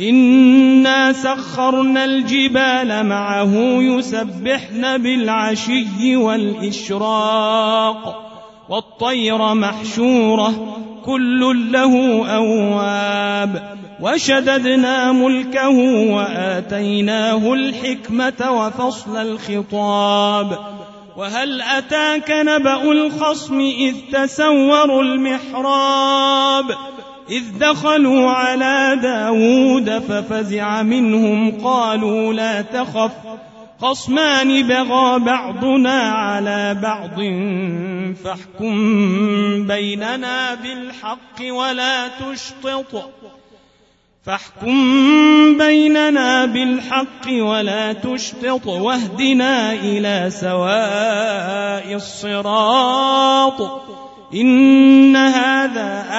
إنا سخرنا الجبال معه يسبحن بالعشي والإشراق والطير محشورة كل له أواب وشددنا ملكه وآتيناه الحكمة وفصل الخطاب وهل أتاك نبأ الخصم إذ تسوروا المحراب إذ دخلوا على داود ففزع منهم قالوا لا تخف خصمان بغى بعضنا على بعض فاحكم بيننا بالحق ولا تشطط فاحكم بيننا بالحق ولا تشطط واهدنا إلى سواء الصراط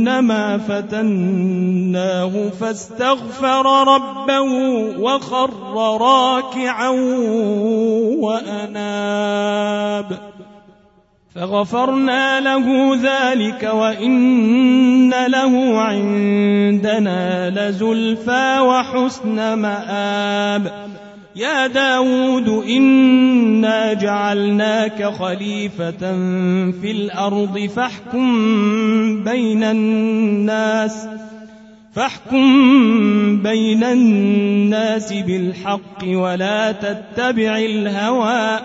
أنما فتناه فاستغفر ربه وخر راكعا وأناب. فغفرنا له ذلك وإن له عندنا لزلفى وحسن مآب. يا داود إنا جعلناك خليفة في الأرض فاحكم بين الناس فاحكم بين الناس بالحق ولا تتبع الهوى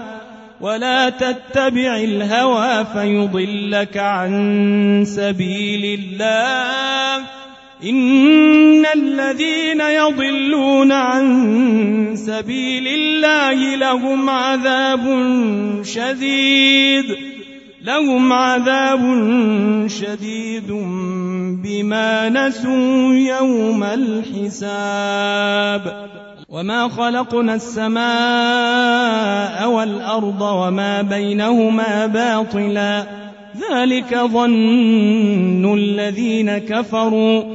ولا تتبع الهوى فيضلك عن سبيل الله إن الذين يضلون عن سبيل الله لهم عذاب شديد لهم عذاب شديد بما نسوا يوم الحساب. وما خلقنا السماء والأرض وما بينهما باطلا ذلك ظن الذين كفروا.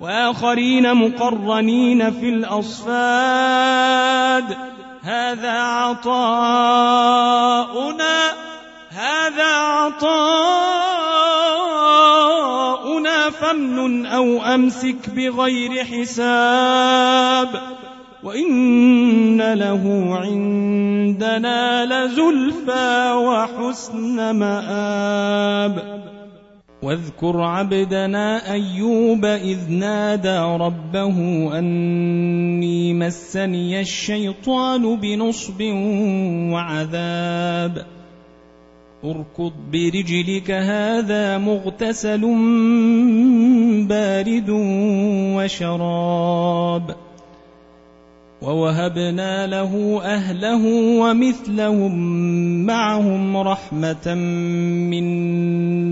وآخرين مقرنين في الأصفاد. هذا عطاؤنا هذا عطاؤنا فمن أو أمسك بغير حساب. وإن له عندنا لزلفى وحسن مآب. واذكر عبدنا أيوب إذ نادى ربه أني مسني الشيطان بنصب وعذاب. اركض برجلك هذا مغتسل بارد وشراب. ووهبنا له أهله ومثلهم معهم رحمة منا.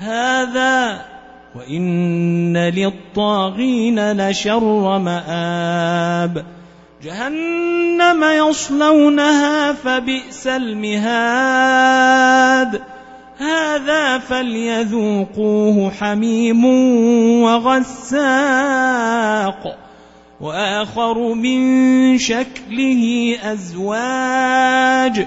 هذا وإن للطاغين لشر مآب. جهنم يصلونها فبئس المهاد. هذا فليذوقوه حميم وغساق. وآخر من شكله أزواج.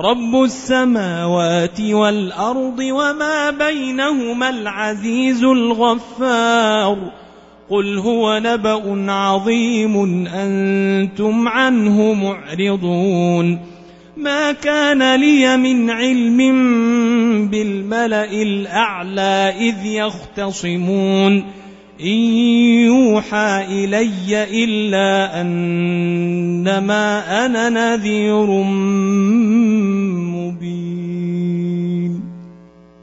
رب السماوات والارض وما بينهما العزيز الغفار قل هو نبا عظيم أنتم عنه معرضون ما كان لي من علم بالملا الاعلى اذ يختصمون ان يوحى الي الا انما أنا نذير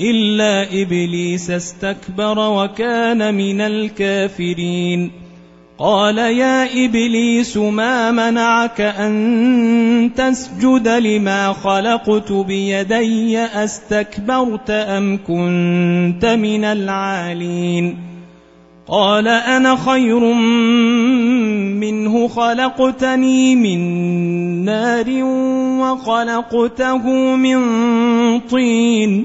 الا ابليس استكبر وكان من الكافرين. قال يا ابليس ما منعك ان تسجد لما خلقت بيدي استكبرت ام كنت من العالين؟ قال أنا خير منه خلقتني من نار وخلقته من طين.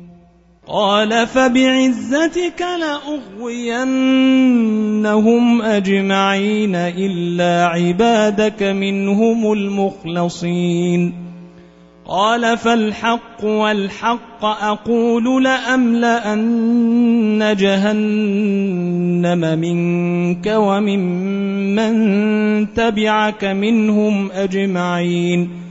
قال فبعزتك لأغوينهم أجمعين إلا عبادك منهم المخلصين. قال فالحق والحق أقول لأملأن جهنم منك وممن تبعك منهم أجمعين.